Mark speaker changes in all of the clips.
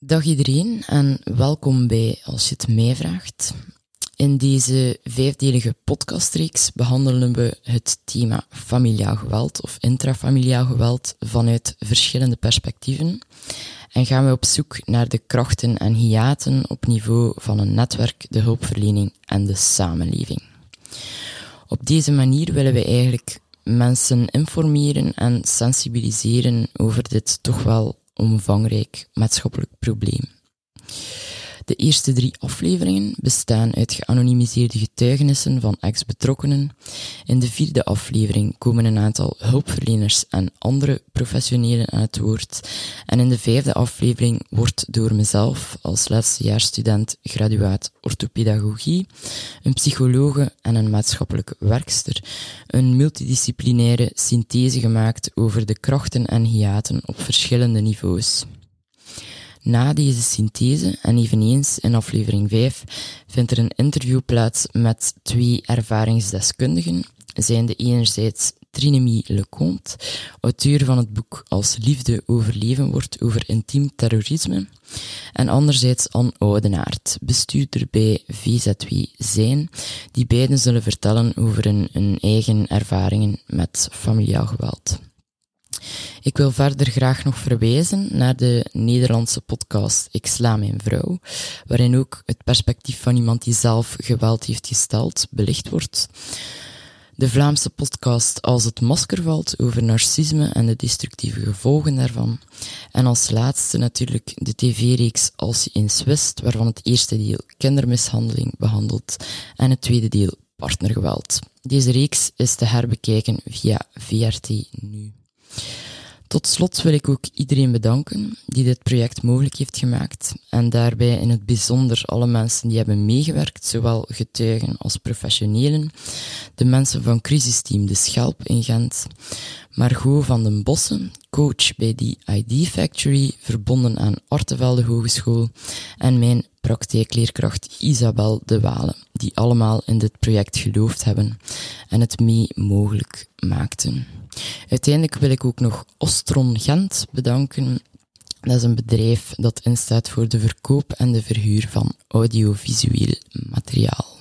Speaker 1: Dag iedereen en welkom bij Als je het mij vraagt. In deze vijfdelige podcastreeks behandelen we het thema familiaal geweld of intrafamiliaal geweld vanuit verschillende perspectieven en gaan we op zoek naar de krachten en hiaten op niveau van een netwerk, de hulpverlening en de samenleving. Op deze manier willen we eigenlijk mensen informeren en sensibiliseren over dit toch wel omvangrijk maatschappelijk probleem. De eerste drie afleveringen bestaan uit geanonimiseerde getuigenissen van ex-betrokkenen. In de vierde aflevering komen een aantal hulpverleners en andere professionelen aan het woord. En in de vijfde aflevering wordt door mezelf als laatstejaarsstudent graduaat orthopedagogie, een psychologe en een maatschappelijke werkster een multidisciplinaire synthese gemaakt over de krachten en hiaten op verschillende niveaus. Na deze synthese, en eveneens in aflevering 5, vindt er een interview plaats met twee ervaringsdeskundigen, zijnde enerzijds Trinemy Leconte, auteur van het boek Als liefde overleven wordt over intiem terrorisme, en anderzijds Anne Oudenaard, bestuurder bij VZW Zijn, die beiden zullen vertellen over hun, hun eigen ervaringen met familiaal geweld. Ik wil verder graag nog verwijzen naar de Nederlandse podcast Ik sla mijn vrouw, waarin ook het perspectief van iemand die zelf geweld heeft gesteld belicht wordt. De Vlaamse podcast Als het masker valt over narcisme en de destructieve gevolgen daarvan. En als laatste natuurlijk de tv-reeks Als je eens wist, waarvan het eerste deel kindermishandeling behandelt en het tweede deel partnergeweld. Deze reeks is te herbekijken via VRT Nu. Tot slot wil ik ook iedereen bedanken die dit project mogelijk heeft gemaakt en daarbij in het bijzonder alle mensen die hebben meegewerkt, zowel getuigen als professionelen, de mensen van crisisteam De Schelp in Gent, Margot van den Bossen, coach bij die ID Factory, verbonden aan Artevelde Hogeschool, en mijn praktijkleerkracht Isabel de Walen, die allemaal in dit project geloofd hebben en het mee mogelijk maakten. Uiteindelijk wil ik ook nog Ostron Gent bedanken. Dat is een bedrijf dat instaat voor de verkoop en de verhuur van audiovisueel materiaal.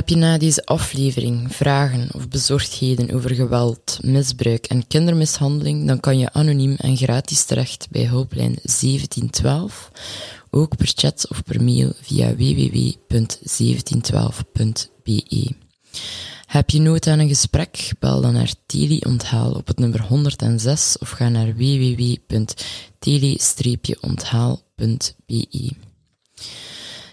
Speaker 1: Heb je na deze aflevering vragen of bezorgdheden over geweld, misbruik en kindermishandeling, dan kan je anoniem en gratis terecht bij hulplijn 1712, ook per chat of per mail via www.1712.be. Heb je nood aan een gesprek? Bel dan naar Teli Onthaal op het nummer 106 of ga naar www.tele-onthaal.be.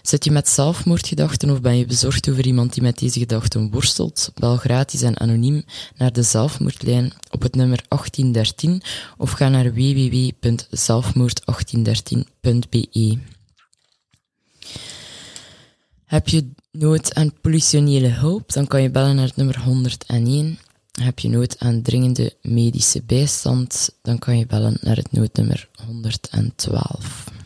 Speaker 1: Zit je met zelfmoordgedachten of ben je bezorgd over iemand die met deze gedachten worstelt? Bel gratis en anoniem naar de zelfmoordlijn op het nummer 1813 of ga naar www.zelfmoord1813.be. Heb je nood aan politionele hulp, dan kan je bellen naar het nummer 101. Heb je nood aan dringende medische bijstand, dan kan je bellen naar het noodnummer 112.